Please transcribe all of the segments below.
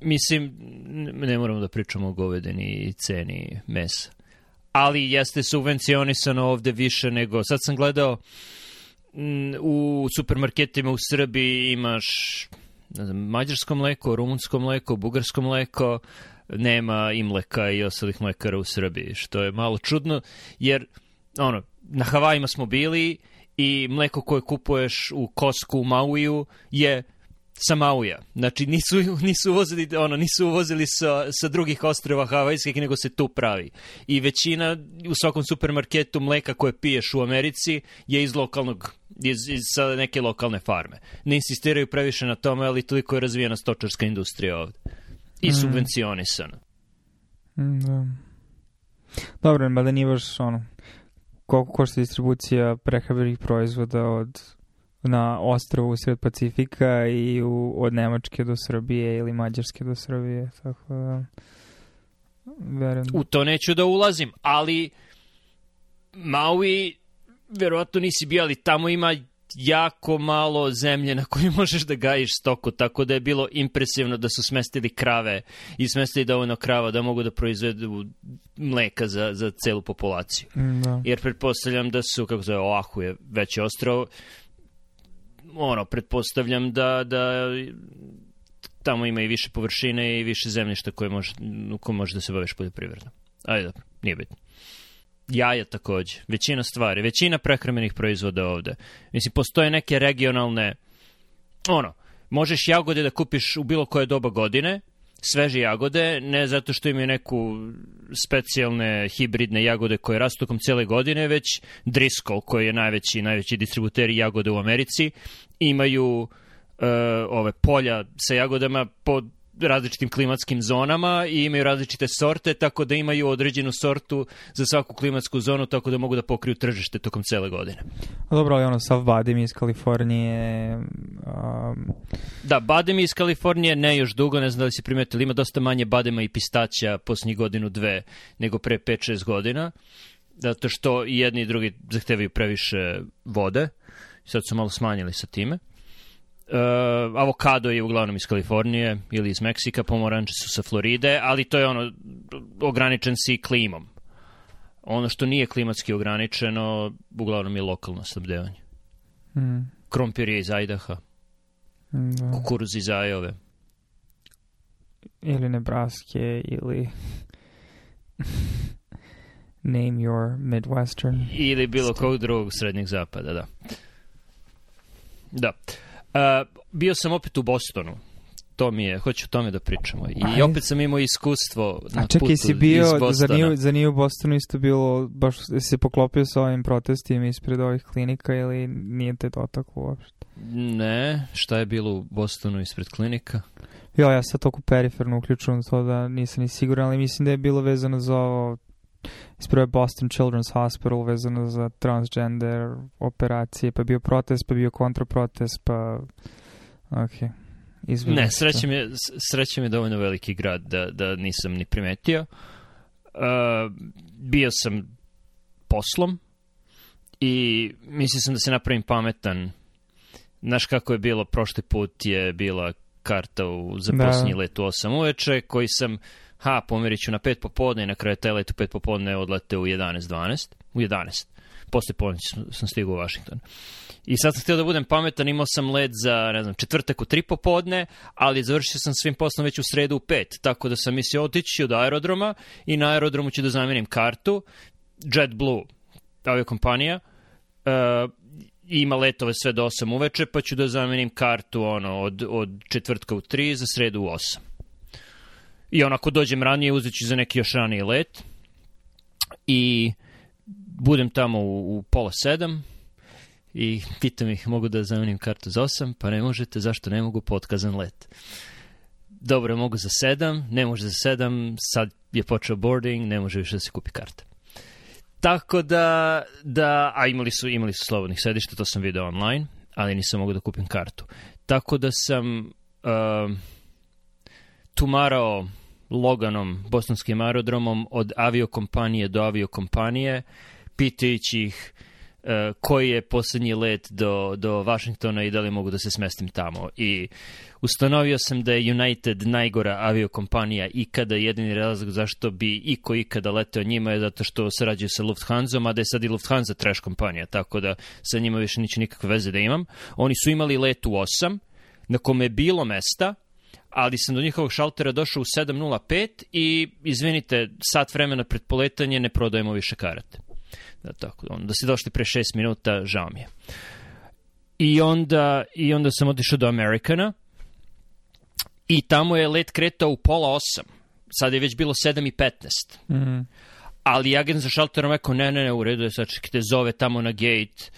mislim, ne moramo da pričamo o govedini i ceni mesa, ali jeste subvencionisano ovde više nego, sad sam gledao, u supermarketima u Srbiji imaš ne znam, mađarsko mleko, rumunsko mleko, bugarsko mleko, nema imleka i ostalih mlekara u Srbiji, što je malo čudno, jer ono, na Havajima smo bili i mleko koje kupuješ u Kosku u Mauiju je Samauja. Znači nisu, nisu uvozili, ono, nisu uvozili sa, sa drugih ostreva Havajskih, nego se tu pravi. I većina u svakom supermarketu mleka koje piješ u Americi je iz lokalnog, iz, iz sa neke lokalne farme. Ne insistiraju previše na tome, ali toliko je razvijena stočarska industrija ovde. I mm. subvencionisana. Mm, da. Dobro, mada nije baš ono, koliko košta distribucija prehrambenih proizvoda od na ostrovu usred Pacifika i u, od Nemačke do Srbije ili Mađarske do Srbije, tako da... Verujem. Da- u to neću da ulazim, ali Maui verovatno nisi bio, ali tamo ima jako malo zemlje na kojoj možeš da gajiš stoku, tako da je bilo impresivno da su smestili krave i smestili dovoljno krava da mogu da proizvedu mleka za, za celu populaciju. Mm, da. Jer pretpostavljam da su, kako zove, Oahu je veći ostrovo, ono, pretpostavljam da, da tamo ima i više površine i više zemljišta koje može, ko može da se baviš poljoprivredom. Ajde, dobro, nije bitno. Jaja takođe, većina stvari, većina prehrambenih proizvoda ovde. Mislim, postoje neke regionalne, ono, možeš jagode da kupiš u bilo koje doba godine, sveže jagode, ne zato što imaju neku specijalne hibridne jagode koje rastu tokom cele godine, već Driscoll, koji je najveći, najveći distributer jagode u Americi, imaju e, ove polja sa jagodama po različitim klimatskim zonama i imaju različite sorte, tako da imaju određenu sortu za svaku klimatsku zonu, tako da mogu da pokriju tržište tokom cele godine. Dobro, ali ono, sav badem iz Kalifornije... Um... Da, badem iz Kalifornije ne još dugo, ne znam da li si primetili, ima dosta manje badema i pistaća posljednjih godinu dve nego pre 5-6 godina, zato što i jedni i drugi zahtevaju previše vode, sad su malo smanjili sa time. Uh, avokado je uglavnom iz Kalifornije ili iz Meksika, pomoranče su sa Floride, ali to je ono, ograničen si klimom. Ono što nije klimatski ograničeno, uglavnom je lokalno snabdevanje. Mm. Krompir je iz Ajdaha, da. kukuruz iz Ajove. Ili Nebraska, ili... Name your Midwestern. Ili bilo kog drugog srednjeg zapada, da. Da bio sam opet u Bostonu to mi je, hoću o tome da pričamo. I Aj. opet sam imao iskustvo na A čekaj, putu si bio, iz Bostona. Za nije, u Bostonu isto bilo, baš se poklopio sa ovim protestima ispred ovih klinika ili nije te dotaklo uopšte? Ne, šta je bilo u Bostonu ispred klinika? Jo, ja sad toliko periferno uključujem to da nisam ni siguran, ali mislim da je bilo vezano za ovo isprve Boston Children's Hospital vezano za transgender operacije, pa bio protest, pa bio kontraprotest, pa... Ok. Izbili ne, srećem je, srećem je dovoljno veliki grad da, da nisam ni primetio. Uh, bio sam poslom i mislio sam da se napravim pametan. Znaš kako je bilo, prošli put je bila karta u zaposljenji da. let u 8 uveče, koji sam ha, pomerit ću na 5 popodne i na kraju taj let u 5 popodne odlete u 11.12, u 11. Posle ponoći sam stigao u Washington. I sad sam htio da budem pametan, imao sam let za, ne znam, četvrtak u 3 popodne, ali završio sam svim poslom već u sredu u 5, tako da sam mislio otići od aerodroma i na aerodromu ću da zamenim kartu, JetBlue, aviokompanija, kompanija, e, uh, ima letove sve do 8 uveče, pa ću da zamenim kartu ono, od, od četvrtka u 3 za sredu u 8 i onako dođem ranije, uzeći za neki još raniji let i budem tamo u, u pola sedam i pitam ih mogu da zamenim kartu za 8, pa ne možete, zašto ne mogu, potkazan let. Dobro, mogu za 7, ne može za 7, sad je počeo boarding, ne može više da se kupi karta. Tako da, da a imali su, imali su slobodnih sedišta, to sam video online, ali nisam mogu da kupim kartu. Tako da sam uh, tumarao Loganom, bosanskim aerodromom, od aviokompanije do aviokompanije, pitajući ih e, koji je poslednji let do, do Vašingtona i da li mogu da se smestim tamo. I ustanovio sam da je United najgora aviokompanija ikada. Jedini razlog zašto bi iko ikada leteo njima je zato što sarađuje sa Lufthansom, a da je sad i Lufthansa trash kompanija, tako da sa njima više neću nikakve veze da imam. Oni su imali let u 8, na kome je bilo mesta, ali sam do njihovog šaltera došao u 7.05 i, izvinite, sat vremena pred poletanje ne prodajemo više karate. Da, tako, da ste došli pre 6 minuta, žao mi je. I onda, I onda sam otišao do Amerikana i tamo je let kretao u pola osam. Sad je već bilo 7.15. Mhm. Mm ali agent za šalterom rekao, ne, ne, ne, u redu je, sad čekajte, zove tamo na gate,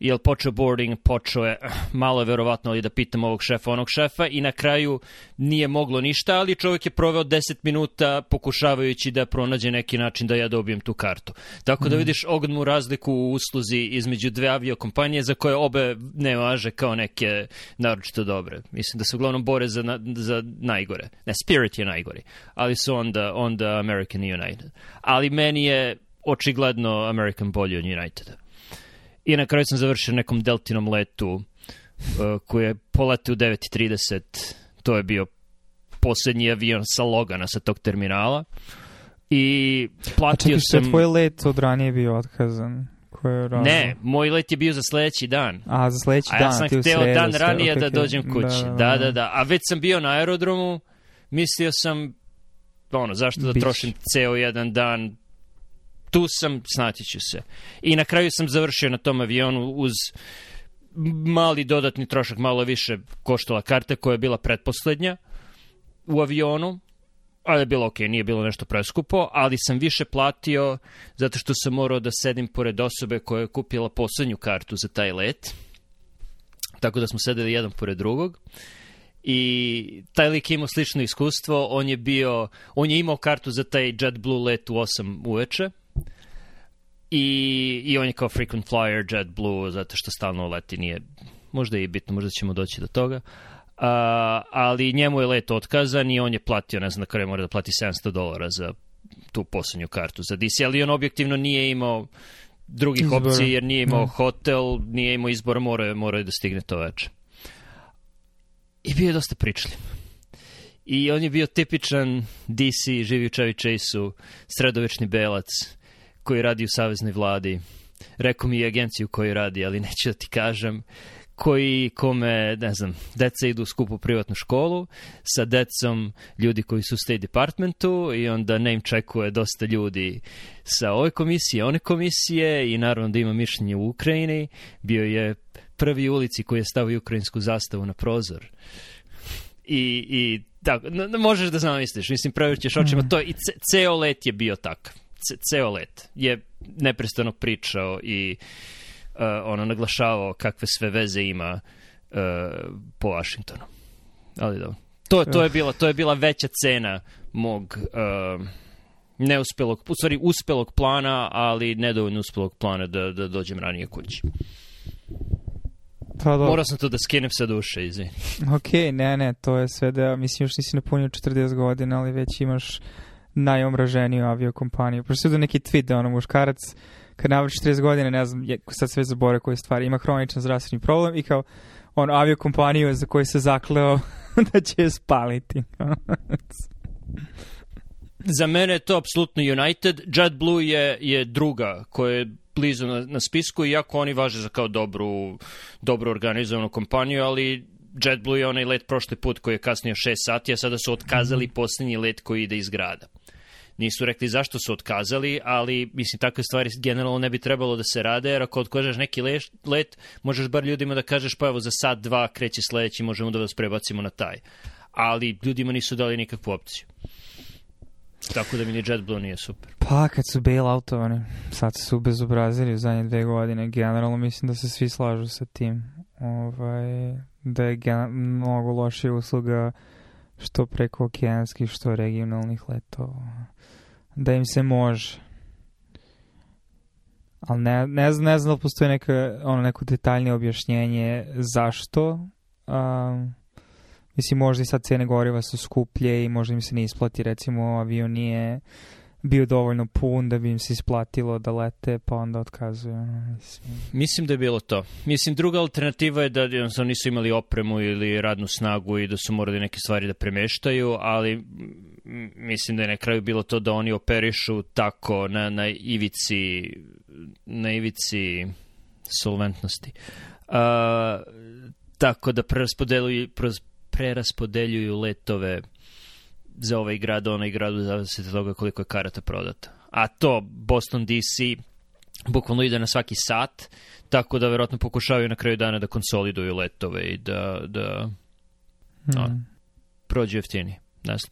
jel počeo boarding, počeo je, malo je verovatno ali da pitam ovog šefa, onog šefa i na kraju nije moglo ništa, ali čovjek je proveo 10 minuta pokušavajući da pronađe neki način da ja dobijem tu kartu. Tako da mhm. vidiš ogromnu razliku u usluzi između dve aviokompanije za koje obe ne važe kao neke naročito dobre. Mislim da se uglavnom bore za, na, za najgore. Ne, Spirit je najgori, ali su onda, onda American United. Ali meni je očigledno American bolji od Uniteda. I na kraju sam završio nekom deltinom letu uh, koji je poletio u 9.30. To je bio poslednji avion sa Logana, sa tog terminala. I platio čekaj, sam... Čekaj, tvoj let od ranije bio otkazan? Koje ne, moj let je bio za sledeći dan. A, za sledeći dan. A ja sam hteo dan ranije okay, da dođem da, kući. Da, da da, da, da, A već sam bio na aerodromu, mislio sam, ono, zašto da Bić. trošim ceo jedan dan tu sam, snaći ću se. I na kraju sam završio na tom avionu uz mali dodatni trošak, malo više koštala karte koja je bila pretposlednja u avionu, ali je bilo ok, nije bilo nešto preskupo, ali sam više platio zato što sam morao da sedim pored osobe koja je kupila poslednju kartu za taj let. Tako da smo sedeli jedan pored drugog. I taj lik je imao slično iskustvo, on je bio, on je imao kartu za taj JetBlue let u 8 uveče I, I on je kao frequent flyer JetBlue zato što stalno leti nije, možda je bitno, možda ćemo doći do toga. Uh, ali njemu je let otkazan i on je platio, ne znam na kraju mora da plati 700 dolara za tu poslednju kartu za DC, ali on objektivno nije imao drugih Izbora. opcija jer nije imao ne. Da. hotel, nije imao izbor, morao mora je da stigne to veče. I bio je dosta pričljiv. I on je bio tipičan DC, živi u Čavi Chase-u, sredovečni belac, koji radi u saveznoj vladi, rekao mi i agenciju koju radi, ali neću da ti kažem, koji, kome, ne znam, deca idu u skupu privatnu školu, sa decom ljudi koji su u State Departmentu i onda name checkuje dosta ljudi sa ove komisije, one komisije i naravno da ima mišljenje u Ukrajini. Bio je prvi ulici koji je stavio ukrajinsku zastavu na prozor. I, i tako, možeš da zamisliš, mislim, provjerit očima, mhm. to i ce, ceo let je bio takav ceo let je neprestano pričao i uh, ono naglašavao kakve sve veze ima uh, po Washingtonu. Ali dobro. To, to, je bila, to je bila veća cena mog uh, e, neuspelog, u stvari uspelog plana, ali nedovoljno uspelog plana da, da dođem ranije kući. Pa, Morao sam to da skinem sa duše, izvini. Ok, ne, ne, to je sve da, mislim, još nisi napunio 40 godina, ali već imaš najomraženiju aviokompaniju. da neki tweet da ono muškarac kad navrši 40 godine, ne znam, je, sad sve zabore koje stvari, ima hroničan zdravstveni problem i kao on aviokompaniju za koju se zakleo da će je spaliti. za mene je to apsolutno United. JetBlue je, je druga koja je blizu na, na spisku, iako oni važe za kao dobru, dobro organizovanu kompaniju, ali JetBlue je onaj let prošli put koji je kasnio 6 sati, a sada su otkazali mhm. posljednji let koji ide iz grada nisu rekli zašto su otkazali, ali mislim takve stvari generalno ne bi trebalo da se rade, jer ako odkožeš neki leš, let, možeš bar ljudima da kažeš pa evo za sad dva kreće sledeći, možemo da vas prebacimo na taj. Ali ljudima nisu dali nikakvu opciju. Tako da mi ni JetBlue nije super. Pa kad su bailoutovani, sad su bezobrazili u zadnje dve godine. Generalno mislim da se svi slažu sa tim. Ovaj, da je mnogo lošija usluga uh, što preko okeanskih, što regionalnih letova. Da im se može. Ali ne, ne, znam, ne znam da postoji neka, ono, neko detaljnije objašnjenje zašto. Um, mislim, možda i sad cene goriva su skuplje i možda im se ne isplati, recimo, avion nije bio dovoljno pun da bi im se isplatilo da lete, pa onda otkazuju. Mislim. mislim da je bilo to. Mislim, druga alternativa je da jednostavno nisu imali opremu ili radnu snagu i da su morali neke stvari da premeštaju, ali mislim da je na kraju bilo to da oni operišu tako na, na ivici na ivici solventnosti. Uh, tako da preraspodeljuju, preraspodeljuju letove za ovaj grad, onaj grad, zavisi od toga koliko je karata prodata. A to Boston DC bukvalno ide na svaki sat, tako da verovatno pokušavaju na kraju dana da konsoliduju letove i da, da no, hmm. prođu jeftini. Znači.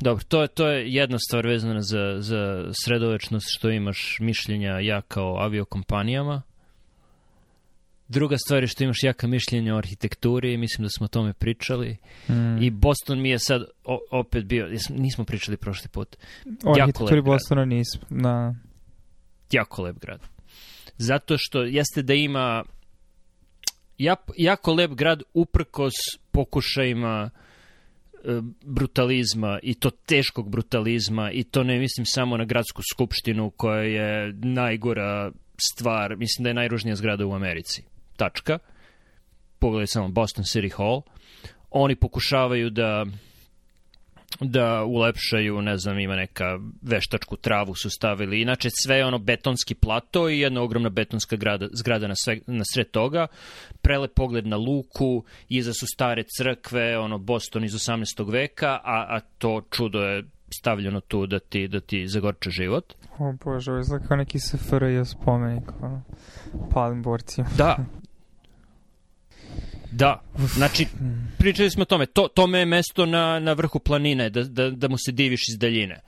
Dobro, to je, to je jedna stvar vezana za, za sredovečnost što imaš mišljenja ja kao aviokompanijama. Druga stvar je što imaš jaka mišljenja o arhitekturi, mislim da smo o tome pričali. Mm. I Boston mi je sad o, opet bio, jes, nismo pričali prošli put. O arhitekturi Bostona nismo, na... Jako lep grad. Zato što jeste da ima ja, jako lep grad uprkos pokušajima e, brutalizma i to teškog brutalizma i to ne mislim samo na gradsku skupštinu koja je najgora stvar, mislim da je najružnija zgrada u Americi tačka, pogledaj samo Boston City Hall, oni pokušavaju da da ulepšaju, ne znam, ima neka veštačku travu su stavili. Inače, sve je ono betonski plato i jedna ogromna betonska grada, zgrada na, sve, na sred toga. Prelep pogled na luku, iza su stare crkve, ono, Boston iz 18. veka, a, a to čudo je stavljeno tu da ti, da ti zagorča život. O Bože, ovo izgleda kao neki SFRJ spomenik, ono, palim borcima. da, Da, znači, pričali smo o tome, to, tome je mesto na, na vrhu planine, da, da, da mu se diviš iz daljine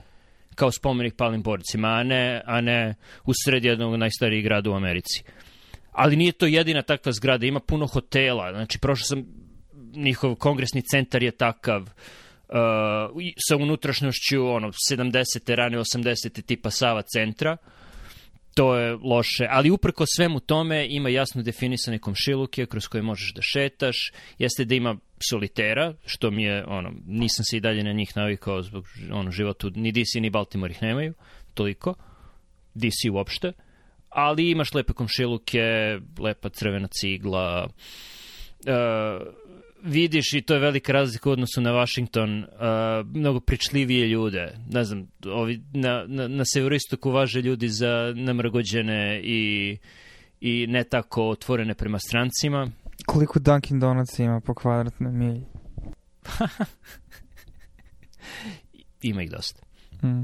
kao spomenik palim borcima, a ne, a ne u sred jednog najstarijih grada u Americi. Ali nije to jedina takva zgrada, ima puno hotela, znači prošao sam, njihov kongresni centar je takav, uh, sa unutrašnjošću ono, 70. rane 80. tipa Sava centra, uh, to je loše, ali uprko svemu tome ima jasno definisane komšiluke kroz koje možeš da šetaš, jeste da ima solitera, što mi je, ono, nisam se i dalje na njih navikao zbog ono, životu, ni DC ni Baltimore ih nemaju, toliko, DC uopšte, ali imaš lepe komšiluke, lepa crvena cigla, uh, vidiš i to je velika razlika u odnosu na Washington, uh, mnogo pričljivije ljude. Ne znam, ovi, na, na, na severistoku važe ljudi za namrgođene i, i ne tako otvorene prema strancima. Koliko Dunkin Donuts ima po kvadratnoj milji? ima ih dosta. Mm.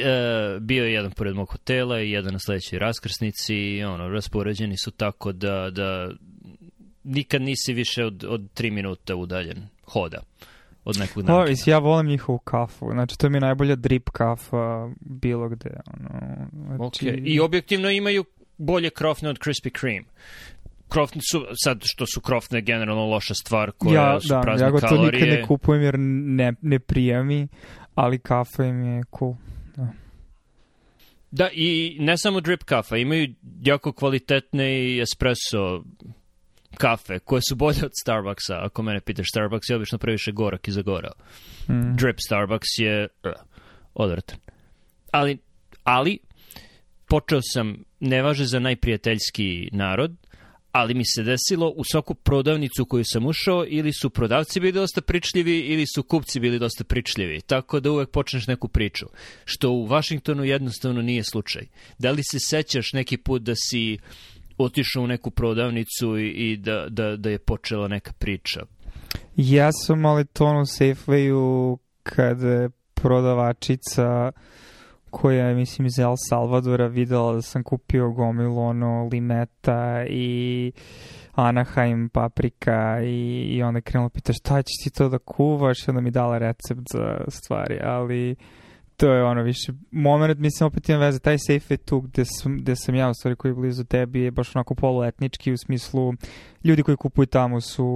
E, bio je jedan pored mog hotela i jedan na sledećoj raskrsnici i ono, raspoređeni su tako da, da nikad nisi više od, od tri minuta udaljen hoda od nekog dana. Pa, Ovis, ja volim njihovu kafu. Znači, to je mi najbolja drip kafa bilo gde. Ono, znači... okay. I objektivno imaju bolje krofne od Krispy Kreme. Krofne su, sad što su krofne generalno loša stvar koja ja, su da, prazne ja kalorije. Ja to nikad ne kupujem jer ne, ne prija mi, ali kafa im je cool. Da. Da, i ne samo drip kafa, imaju jako kvalitetne i espresso kafe koje su bolje od Starbucksa, ako mene pitaš Starbucks je obično previše gorak i zagorao. Mm. Drip Starbucks je uh, Ali, ali počeo sam, ne važe za najprijateljski narod, ali mi se desilo u svaku prodavnicu koju sam ušao ili su prodavci bili dosta pričljivi ili su kupci bili dosta pričljivi, tako da uvek počneš neku priču, što u Vašingtonu jednostavno nije slučaj. Da li se sećaš neki put da si otišao u neku prodavnicu i, i da, da, da je počela neka priča. Ja sam ali to ono Safewayu kada je prodavačica koja je, mislim, iz El Salvadora videla da sam kupio gomilu, ono, limeta i Anaheim paprika i, i onda krenula da pita šta ćeš ti to da kuvaš i onda mi dala recept za stvari, ali... Uh, to je ono više moment, mislim opet ima veze, taj safe je tu gde sam, gde sam ja u stvari koji je blizu tebi je baš onako poluetnički u smislu ljudi koji kupuju tamo su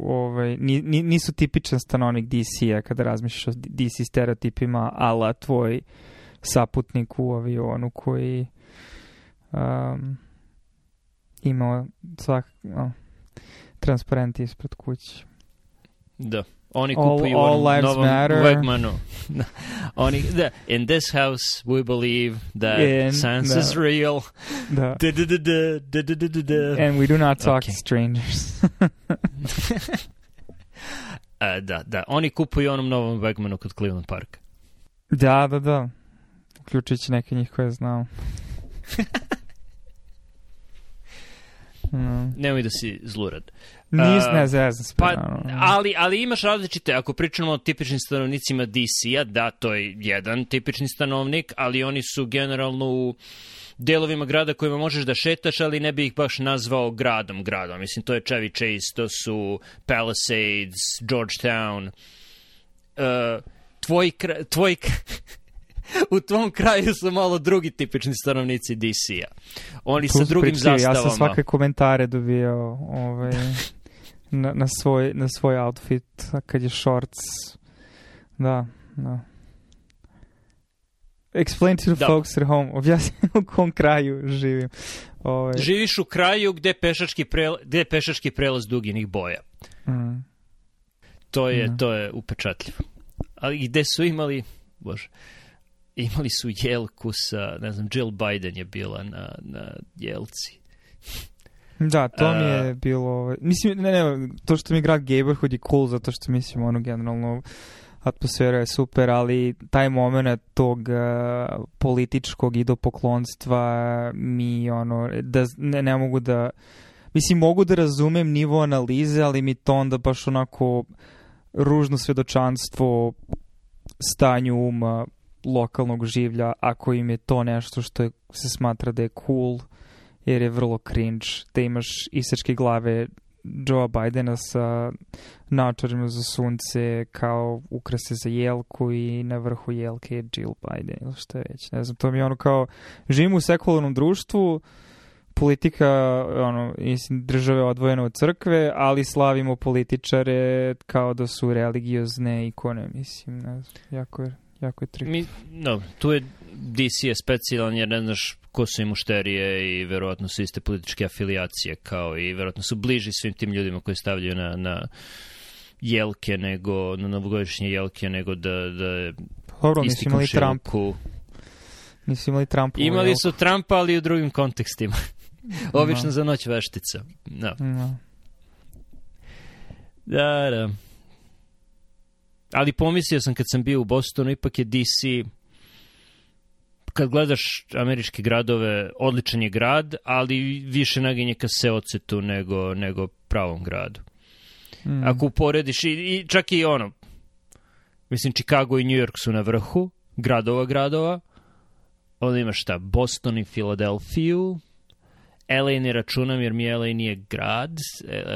ovaj, ni, nisu tipičan stanovnik DC-a kada razmišljaš o DC stereotipima ala tvoj saputnik u avionu koji um, ima svak no, transparenti ispred kuće. Da. Oni kupuju all, all lives novom matter. Wegmanu. Da. Oni, da, in this house we believe that in, science no. is real. Da. Da, da. Da, da, da, da, da, da, And we do not talk okay. to strangers. A, eh, da, da. Oni kupuju onom novom Wegmanu kod Cleveland Park. Da, da, da. Uključujući neke njih koje znam. mm. Nemoj da si zlurad. Uh, Nis, uh, ne znam, pa, ali, ali imaš različite, ako pričamo o tipičnim stanovnicima DC-a, da, to je jedan tipični stanovnik, ali oni su generalno u delovima grada kojima možeš da šetaš, ali ne bi ih baš nazvao gradom, gradom. Mislim, to je Chevy Chase, to su Palisades, Georgetown. Uh, tvoj, tvoj, u tvom kraju su malo drugi tipični stanovnici DC-a. Oni Plus sa drugim pričke, zastavama. Ja sam svake komentare dobio ovaj, na, na, svoj, na svoj outfit kad je shorts. Da, da. Explain to the da. folks at home. Objasnim u kom kraju živim. Ove... Ovaj. Živiš u kraju gde pešački, prelaz, gde pešački prelaz duginih boja. Mm. To, je, mm. to je upečatljivo. Ali gde su imali... Bože imali su jelku sa, ne znam, Jill Biden je bila na, na jelci. Da, to mi je bilo... Ovaj, mislim, ne, ne, to što mi grad Gayborhood je cool, zato što mislim, ono, generalno, atmosfera je super, ali taj moment tog uh, političkog poklonstva mi, ono, da, ne, ne mogu da... Mislim, mogu da razumem nivo analize, ali mi to onda baš onako ružno svedočanstvo stanju uma lokalnog življa ako im je to nešto što je, se smatra da je cool jer je vrlo cringe da imaš isečke glave Joe Bidena sa naočarima za sunce kao ukrase za jelku i na vrhu jelke je Jill Biden ili što je već. Ne znam, to mi je ono kao živimo u sekularnom društvu politika ono, države odvojena od crkve, ali slavimo političare kao da su religiozne ikone, mislim, ne znam, jako je jako je trip. Mi, no, tu je DC je specijalan jer ne znaš ko su i mušterije i verovatno su iste političke afiliacije kao i verovatno su bliži svim tim ljudima koji stavljaju na, na jelke nego, na novogodišnje jelke nego da, da Dobro, mislim imali Trump. Mislim imali Trump. Imali su Trumpa, ali u drugim kontekstima. Da. Obično no. za noć veštica. No. no. Da, da. da, da ali pomislio sam kad sam bio u Bostonu, ipak je DC kad gledaš američke gradove, odličan je grad, ali više naginje ka seocetu nego, nego pravom gradu. Mm. Ako uporediš, i, i čak i ono, mislim, Chicago i New York su na vrhu, gradova, gradova, onda imaš šta, Boston i Filadelfiju, LA ne računam jer mi LA nije grad,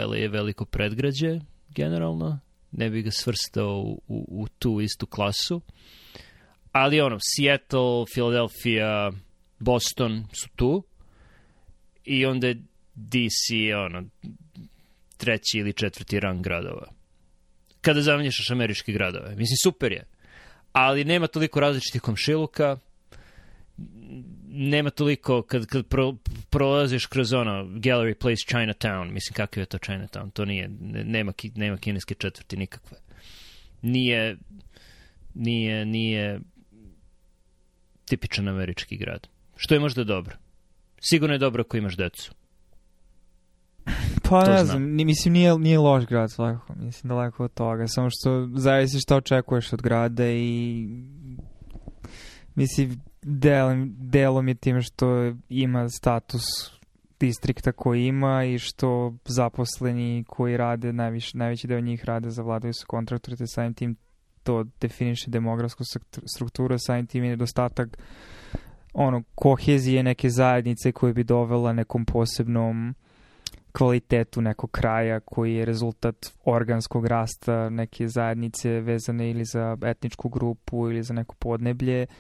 LA je veliko predgrađe, generalno ne bih ga svrstao u, u, u tu istu klasu. Ali ono, Seattle, Philadelphia, Boston su tu i onda je DC ono, treći ili četvrti rang gradova. Kada zamenjaš američke gradove. Mislim, super je. Ali nema toliko različitih komšiluka nema toliko kad, kad pro, prolaziš kroz ono Gallery Place Chinatown, mislim kakav je to Chinatown, to nije, nema, nema kineske četvrti nikakve. Nije, nije, nije tipičan američki grad. Što je možda dobro. Sigurno je dobro ako imaš decu. Pa ne znam, ni, mislim nije, nije loš grad svakako, mislim daleko od toga, samo što zavisi šta očekuješ od grada i mislim Delom, delom je tim što ima status distrikta koji ima i što zaposleni koji rade, najviše, najveći deo njih rade za vladaju su kontraktori, te samim tim to definiše demografsku strukturu, samim tim je nedostatak ono, kohezije neke zajednice koje bi dovela nekom posebnom kvalitetu nekog kraja koji je rezultat organskog rasta neke zajednice vezane ili za etničku grupu ili za neko podneblje. Uh,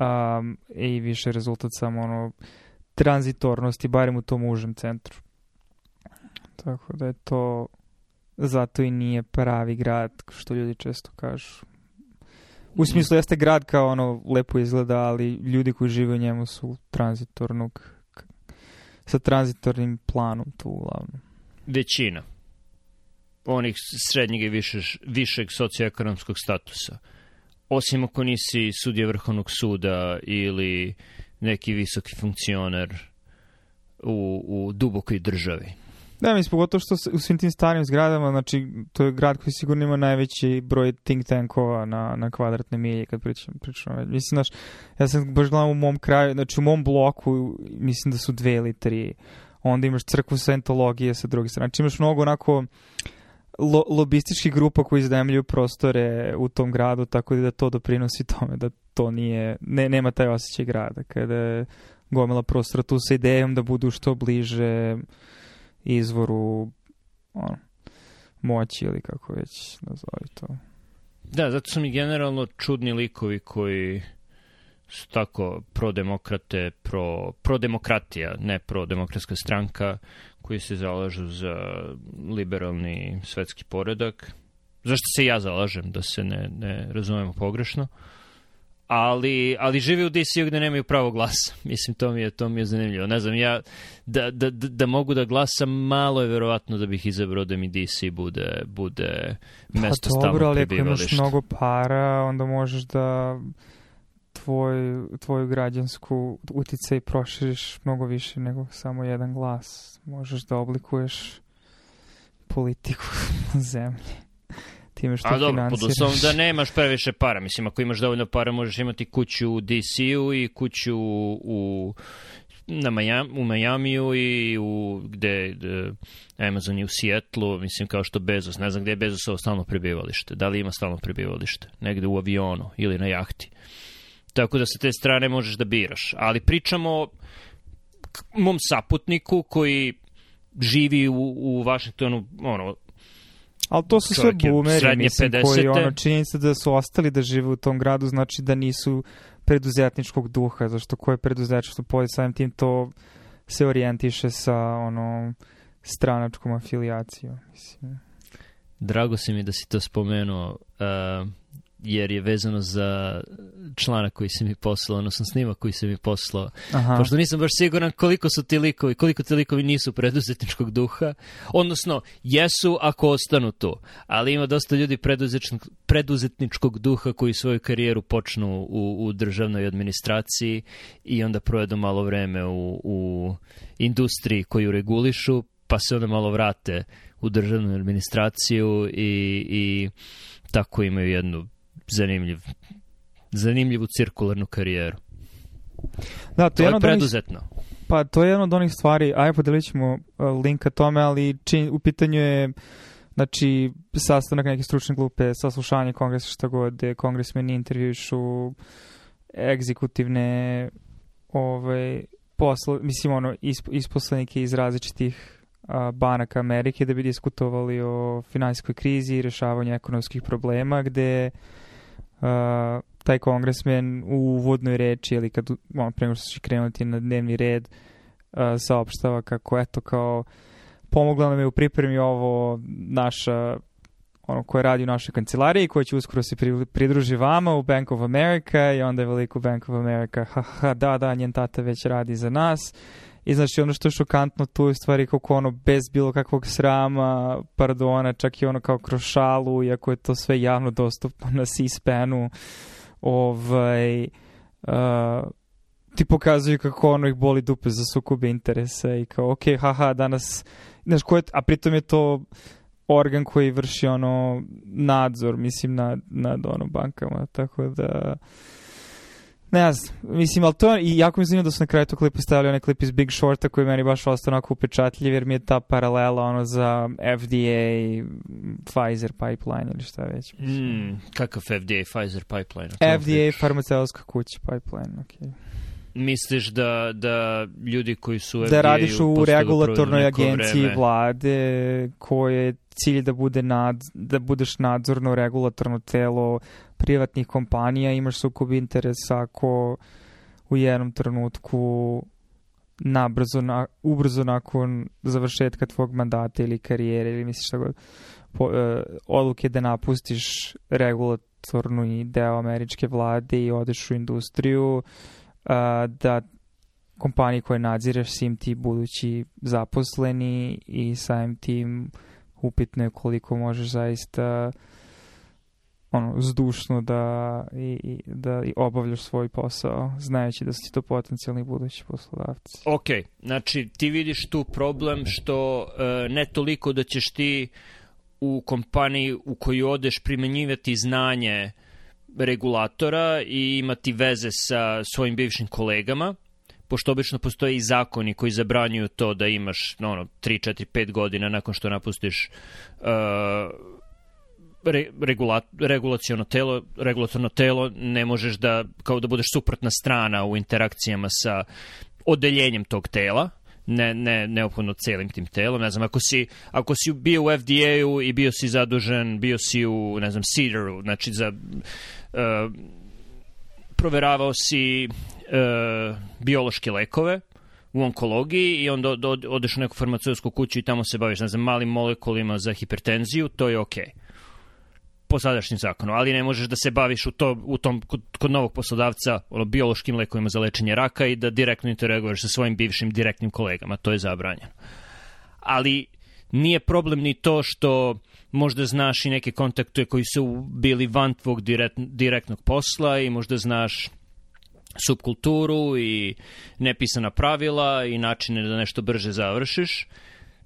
um, i više rezultat samo ono tranzitornosti, barem u tom užem centru. Tako da je to zato i nije pravi grad, što ljudi često kažu. U mm. smislu jeste grad kao ono lepo izgleda, ali ljudi koji žive u njemu su tranzitornog sa tranzitornim planom tu uglavnom. Većina onih srednjeg i višeg, višeg socioekonomskog statusa osim ako nisi sudija Vrhovnog suda ili neki visoki funkcioner u, u dubokoj državi. Da, mislim, pogotovo što u svim tim starim zgradama, znači, to je grad koji sigurno ima najveći broj think tankova na, na kvadratne milje, kad pričam, pričam. Mislim, znaš, ja sam baš gledam u mom kraju, znači u mom bloku, mislim da su dve ili tri. Onda imaš crkvu Scientologije sa druge strane. Znači, imaš mnogo onako lo, lobističkih grupa koji iznajemljuju prostore u tom gradu, tako da to doprinosi tome da to nije, ne, nema taj osjećaj grada. Kada je gomila prostora tu sa idejom da budu što bliže izvoru ono, moći ili kako već nazovi to. Da, zato su mi generalno čudni likovi koji su tako prodemokrate, pro, prodemokratija, ne prodemokratska stranka, koji se zalažu za liberalni svetski poredak, zašto se ja zalažem, da se ne, ne razumemo pogrešno, ali, ali živi u DC-u gde nemaju pravo glasa. Mislim, to mi je, to mi je zanimljivo. Ne znam, ja da, da, da mogu da glasam, malo je verovatno da bih izabrao da mi DC bude, bude pa mesto pa, dobro, stalno prebivalište. Pa dobro, ali ako imaš mnogo para, onda možeš da tvoj, tvoju građansku uticaj proširiš mnogo više nego samo jedan glas. Možeš da oblikuješ politiku zemlji. Time što A dobro, pod da nemaš previše para. Mislim, ako imaš dovoljno para, možeš imati kuću u DC-u i kuću u, u na Majam, u Majamiju i u gde, gde Amazon je u Sjetlu, mislim kao što Bezos, ne znam gde je Bezosovo stalno prebivalište, da li ima stalno prebivalište, negde u avionu ili na jahti. Tako da sa te strane možeš da biraš. Ali pričamo mom saputniku koji živi u, u Vašingtonu, ono, Ali to su sve boomeri, mislim, 50. koji ono, činjenica da su ostali da žive u tom gradu, znači da nisu preduzetničkog duha, zašto koje preduzetničko pođe samim tim to se orijentiše sa ono stranačkom afiliacijom, mislim. Drago si mi da si to spomenuo. Uh, jer je vezano za člana koji se mi poslao, odnosno snima koji se mi poslao. Aha. Pošto nisam baš siguran koliko su ti likovi, koliko ti likovi nisu preduzetničkog duha, odnosno jesu ako ostanu tu, ali ima dosta ljudi preduzetničkog, preduzetničkog duha koji svoju karijeru počnu u, u državnoj administraciji i onda provedu malo vreme u, u industriji koju regulišu, pa se onda malo vrate u državnu administraciju i, i tako imaju jednu zanimljiv, zanimljivu cirkularnu karijeru. Da, to, to je, je preduzetno. Onih, pa to je jedna od onih stvari, aj podelit ćemo e, link tome, ali čin, u pitanju je znači sastanak neke stručne grupe, saslušanje kongresa šta god, gde kongresmeni intervjušu egzekutivne ovaj, posla, mislim ono, isp, isposlenike iz različitih a, banaka Amerike da bi diskutovali o finansijskoj krizi i rešavanju ekonomskih problema, gde uh, taj kongresmen u uvodnoj reči ili kad on prema što će krenuti na dnevni red uh, saopštava kako eto kao pomogla nam je u pripremi ovo naša ono koje radi u našoj kancelariji koje će uskoro se pridruži vama u Bank of America i onda je veliko Bank of America ha, ha da da njen tata već radi za nas I znači ono što je šokantno tu je u stvari kako ono bez bilo kakvog srama, pardona, čak i ono kao krošalu, iako je to sve javno dostupno na C-SPAN-u, ovaj, uh, ti pokazuju kako ono ih boli dupe za sukobe interesa i kao, ok, haha, danas, znaš, ko a pritom je to organ koji vrši ono nadzor, mislim, nad, nad ono bankama, tako da ne znam, mislim, ali to, i jako mi zanima da su na kraju tog klipa stavili onaj klip iz Big Shorta koji meni baš ostao onako upečatljiv jer mi je ta paralela ono za FDA, Pfizer pipeline ili šta već. Mm, kakav FDA, Pfizer pipeline? FDA, farmaceutska kuća pipeline, okej. Okay misliš da, da ljudi koji su da u Da radiš u regulatornoj agenciji vreme. vlade koje je cilj da, bude nad, da budeš nadzorno regulatorno telo privatnih kompanija, imaš sukob interesa ako u jednom trenutku nabrzo, na, ubrzo nakon završetka tvog mandata ili karijere ili misliš da god, po, e, odluke da napustiš regulatornu deo američke vlade i odeš u industriju, da kompanije koje nadzireš sim ti budući zaposleni i samim tim upitno je koliko možeš zaista ono, zdušno da, i, i, da i obavljaš svoj posao, znajući da si to potencijalni budući poslodavci. Ok, znači ti vidiš tu problem što e, ne toliko da ćeš ti u kompaniji u koju odeš primenjivati znanje regulatora i imati veze sa svojim bivšim kolegama, pošto obično postoje i zakoni koji zabranjuju to da imaš no, ono, 3, 4, 5 godina nakon što napustiš uh, re, regula, regulacijono telo, regulatorno telo, ne možeš da, kao da budeš suprotna strana u interakcijama sa odeljenjem tog tela, ne, ne, neophodno celim tim telom. Ne znam, ako si, ako si bio u FDA-u i bio si zadužen, bio si u, ne znam, CEDAR-u, znači za... Uh, proveravao si uh, biološke lekove, u onkologiji i onda odeš u neku farmaceutsku kuću i tamo se baviš, ne znam, malim molekulima za hipertenziju, to je okej. Okay po sadašnjem zakonu, ali ne možeš da se baviš u, to, u tom, kod, kod novog poslodavca ono, biološkim lekovima za lečenje raka i da direktno interaguješ sa svojim bivšim direktnim kolegama, to je zabranjeno. Ali nije problem ni to što možda znaš i neke kontakte koji su bili van tvog direkt, direktnog posla i možda znaš subkulturu i nepisana pravila i načine da nešto brže završiš,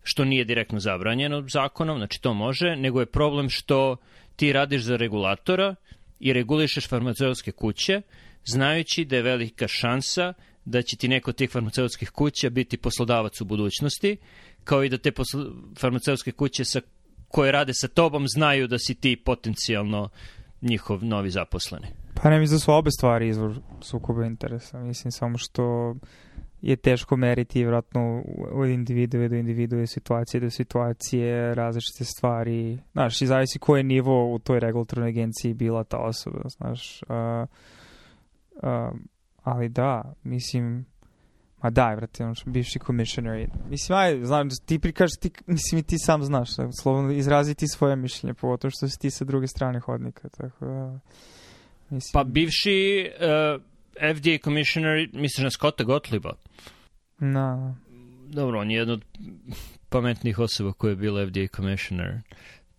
što nije direktno zabranjeno zakonom, znači to može, nego je problem što uh, ti radiš za regulatora i regulišeš farmaceutske kuće, znajući da je velika šansa da će ti neko od tih farmaceutskih kuća biti poslodavac u budućnosti, kao i da te poslo... farmaceutske kuće sa, koje rade sa tobom znaju da si ti potencijalno njihov novi zaposleni. Pa ne mislim da su obe stvari izvor sukoba interesa. Mislim samo što je teško meriti vjerojatno od individue do individue, situacije do situacije, različite stvari. Znaš, i zavisi koji je nivo u toj regulatornoj agenciji bila ta osoba, znaš. Uh, uh, ali da, mislim, ma daj, vrati, ono bivši commissioner. Mislim, aj, znam, ti prikaš, ti, mislim i ti sam znaš, da, slovo, izrazi ti svoje mišljenje, pogotovo što si ti sa druge strane hodnika, tako da... Mislim... Pa bivši... Uh FDA commissioner, misliš na Scotta Gottlieba? Na. Dobro, on je jedan od pametnih osoba koja je bila FDA commissioner.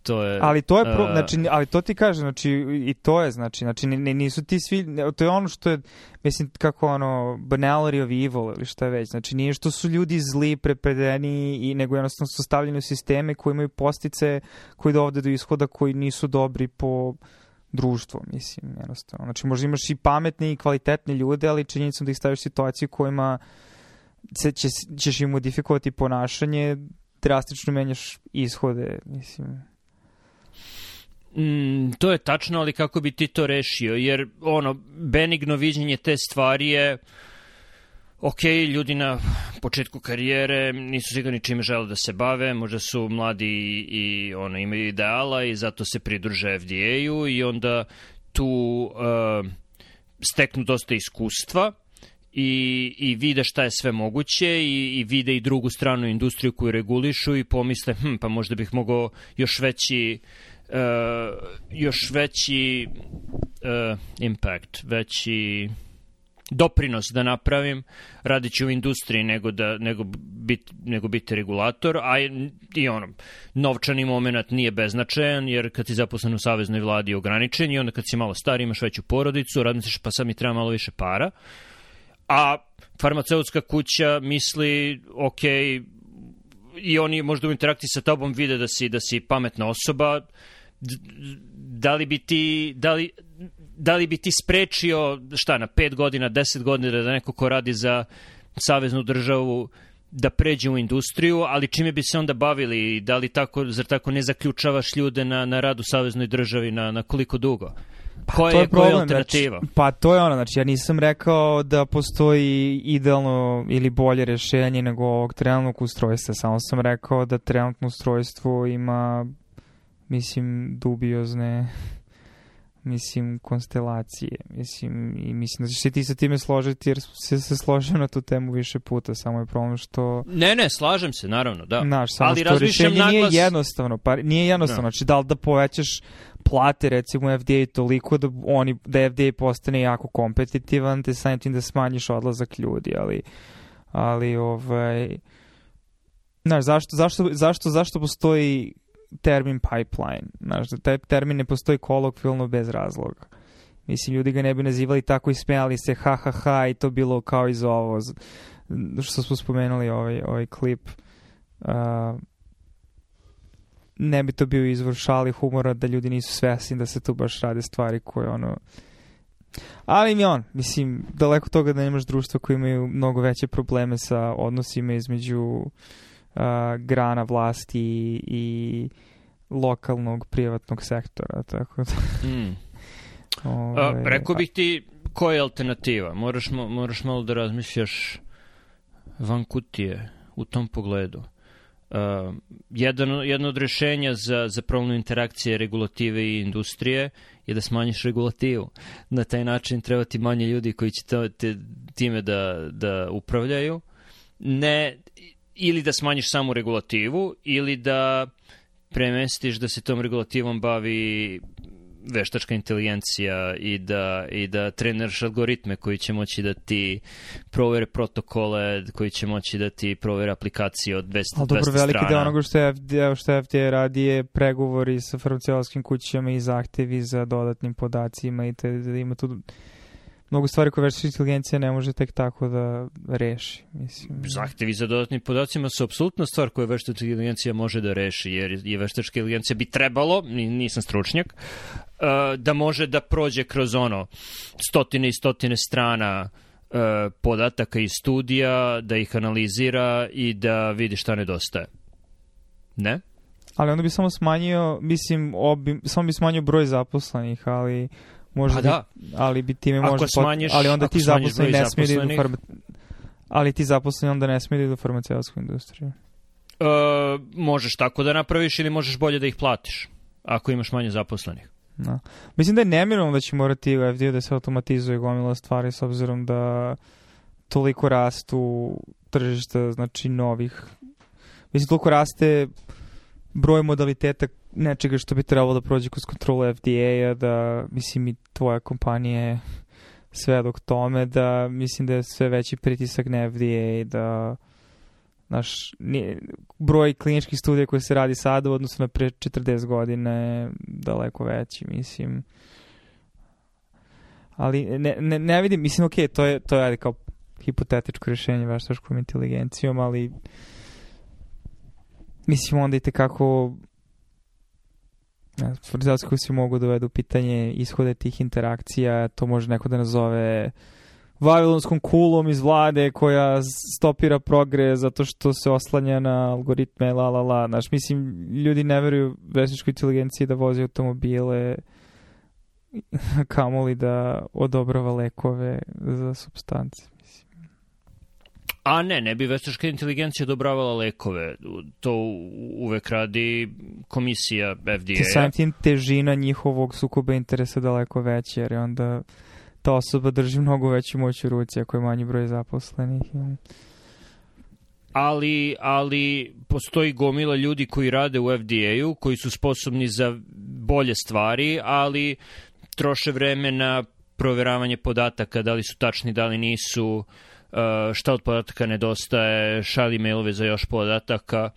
To je, ali to je pro, uh, znači ali to ti kaže znači i to je znači znači nisu ti svi to je ono što je mislim kako ono banality of evil ili šta već znači nije što su ljudi zli prepredeni i nego jednostavno su stavljeni u sisteme koji imaju postice koji dovode do ishoda koji nisu dobri po društvo, mislim, jednostavno. Znači, možda imaš i pametne i kvalitetne ljude, ali činjenicom da ih staviš u situaciju kojima se, će, ćeš im modifikovati ponašanje, drastično menjaš ishode, mislim. Mm, to je tačno, ali kako bi ti to rešio? Jer, ono, benigno viđenje te stvari je... Uh, ok, ljudi na početku karijere nisu sigurni čime žele da se bave, možda su mladi i, i ono, imaju ideala i zato se pridruže FDA-u i onda tu uh, steknu dosta iskustva i, i vide šta je sve moguće i, i vide i drugu stranu industriju koju regulišu i pomisle, hm, pa možda bih mogao još veći uh, još veći uh, impact, veći doprinos da napravim, radit u industriji nego, da, nego, bit, nego biti regulator, a i ono, novčani momenat nije beznačajan, jer kad si zaposlen u saveznoj vladi je ograničen i onda kad si malo star imaš veću porodicu, razmisliš pa sad mi treba malo više para, a farmaceutska kuća misli, ok, i oni možda u interakciji sa tobom vide da si, da si pametna osoba, da li bi ti, da li, da li bi ti sprečio, šta, na 5 godina, 10 godina da neko ko radi za saveznu državu da pređe u industriju, ali čime bi se onda bavili i da li tako, zar tako ne zaključavaš ljude na, na radu saveznoj državi na, na koliko dugo? Pa koja, to je, je problem, koja znači, je alternativa? Znači, pa to je ono, znači ja nisam rekao da postoji idealno ili bolje rešenje nego ovog trenutnog ustrojstva, samo sam rekao da trenutno ustrojstvo ima mislim, dubiozne mislim, konstelacije. Mislim, i mislim da ćeš se ti sa time složiti, jer se, se složem na tu temu više puta, samo je problem što... Ne, ne, slažem se, naravno, da. Znaš, samo Ali što rješenje naglas... nije jednostavno, pa nije jednostavno, no. Da. znači da li da povećaš plate recimo FDA toliko da oni da FDA postane jako kompetitivan te samim tim da smanjiš odlazak ljudi ali ali ovaj znaš zašto zašto zašto zašto postoji termin pipeline. Znaš, da taj termin ne postoji kolokvilno bez razloga. Mislim, ljudi ga ne bi nazivali tako i smijali se ha ha ha i to bilo kao iz ovo što smo spomenuli ovaj, ovaj klip. Uh, ne bi to bio izvor šali humora da ljudi nisu svesni da se tu baš rade stvari koje ono ali mi on, mislim, daleko toga da nemaš društva koji imaju mnogo veće probleme sa odnosima između uh, uh, grana vlasti i, i lokalnog privatnog sektora, tako da... Mm. Ove, ovaj, A, rekao bih ti koja je alternativa. Moraš, moraš malo da razmišljaš van kutije u tom pogledu. Uh, jedan, jedno od rešenja za, za problem interakcije regulative i industrije je da smanjiš regulativu. Na taj način treba ti manje ljudi koji će to, te, time da, da upravljaju. Ne, ili da smanjiš samu regulativu ili da premestiš da se tom regulativom bavi veštačka inteligencija i da, i da treniraš algoritme koji će moći da ti provere protokole, koji će moći da ti provere aplikacije od 200, Ali strana. dobro, veliki deo onoga što je FDA, što FDA radi je pregovori sa farmaceutskim kućama i zahtevi za dodatnim podacima i te, da ima tu mnogo stvari koje veštačka inteligencija ne može tek tako da reši. Mislim. Zahtevi za dodatnim podacima su apsolutna stvar koju veštačka inteligencija može da reši, jer je veštačka inteligencija bi trebalo, nisam stručnjak, uh, da može da prođe kroz ono stotine i stotine strana uh, podataka iz studija, da ih analizira i da vidi šta nedostaje. Ne? Ali onda bi samo smanjio, mislim, obim, samo bi smanjio broj zaposlenih, ali Možda pa da. Bi, ali bi time možda smanjiš, ali onda ti zaposleni ne smiju da idu farma, ali ti zaposleni onda ne smiju da idu farmaceutsku industriju. E, možeš tako da napraviš ili možeš bolje da ih platiš ako imaš manje zaposlenih. No. Da. Mislim da je nemirno da će morati u FDU da se automatizuje gomila stvari s obzirom da toliko rastu tržišta, znači novih. Mislim, toliko raste broj modaliteta nečega što bi trebalo da prođe kroz kontrolu FDA-a, da, mislim, i tvoja kompanija je dok tome, da mislim da je sve veći pritisak na FDA, da naš, nije, broj kliničkih studija koje se radi sada u odnosu na pre 40 godina je daleko veći, mislim. Ali ne, ne, ne vidim, mislim, ok, to je, to je ali kao hipotetičko rješenje veštačkom inteligencijom, ali mislim onda i tekako Frizarske usije mogu dovedu da u pitanje ishode tih interakcija, to može neko da nazove vavilonskom kulom iz vlade koja stopira progre zato što se oslanja na algoritme, la la la. Znaš, mislim, ljudi ne veruju vešničkoj inteligenciji da vozi automobile, kamoli da odobrava lekove za substance. A ne, ne bi veštačka inteligencija odobravala lekove. To uvek radi komisija FDA. Te sam tim težina njihovog sukoba interesa daleko veća, jer onda ta osoba drži mnogo veću moć u ruci ako je manji broj zaposlenih. Ali, ali postoji gomila ljudi koji rade u FDA-u, koji su sposobni za bolje stvari, ali troše vreme na proveravanje podataka, da li su tačni, da li nisu, uh, E, šta od podataka nedostaje, šalji mailove za još podataka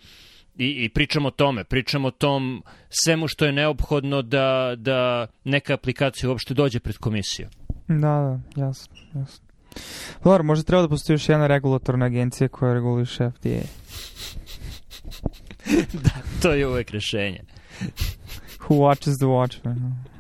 i, i pričamo o tome, pričamo o tom svemu što je neophodno da, da neka aplikacija uopšte dođe pred komisiju. Da, da, jasno, jasno. Lor, možda treba da postoji još jedna regulatorna agencija koja reguliše FDA. da, to je uvek rešenje. Who watches the watchman?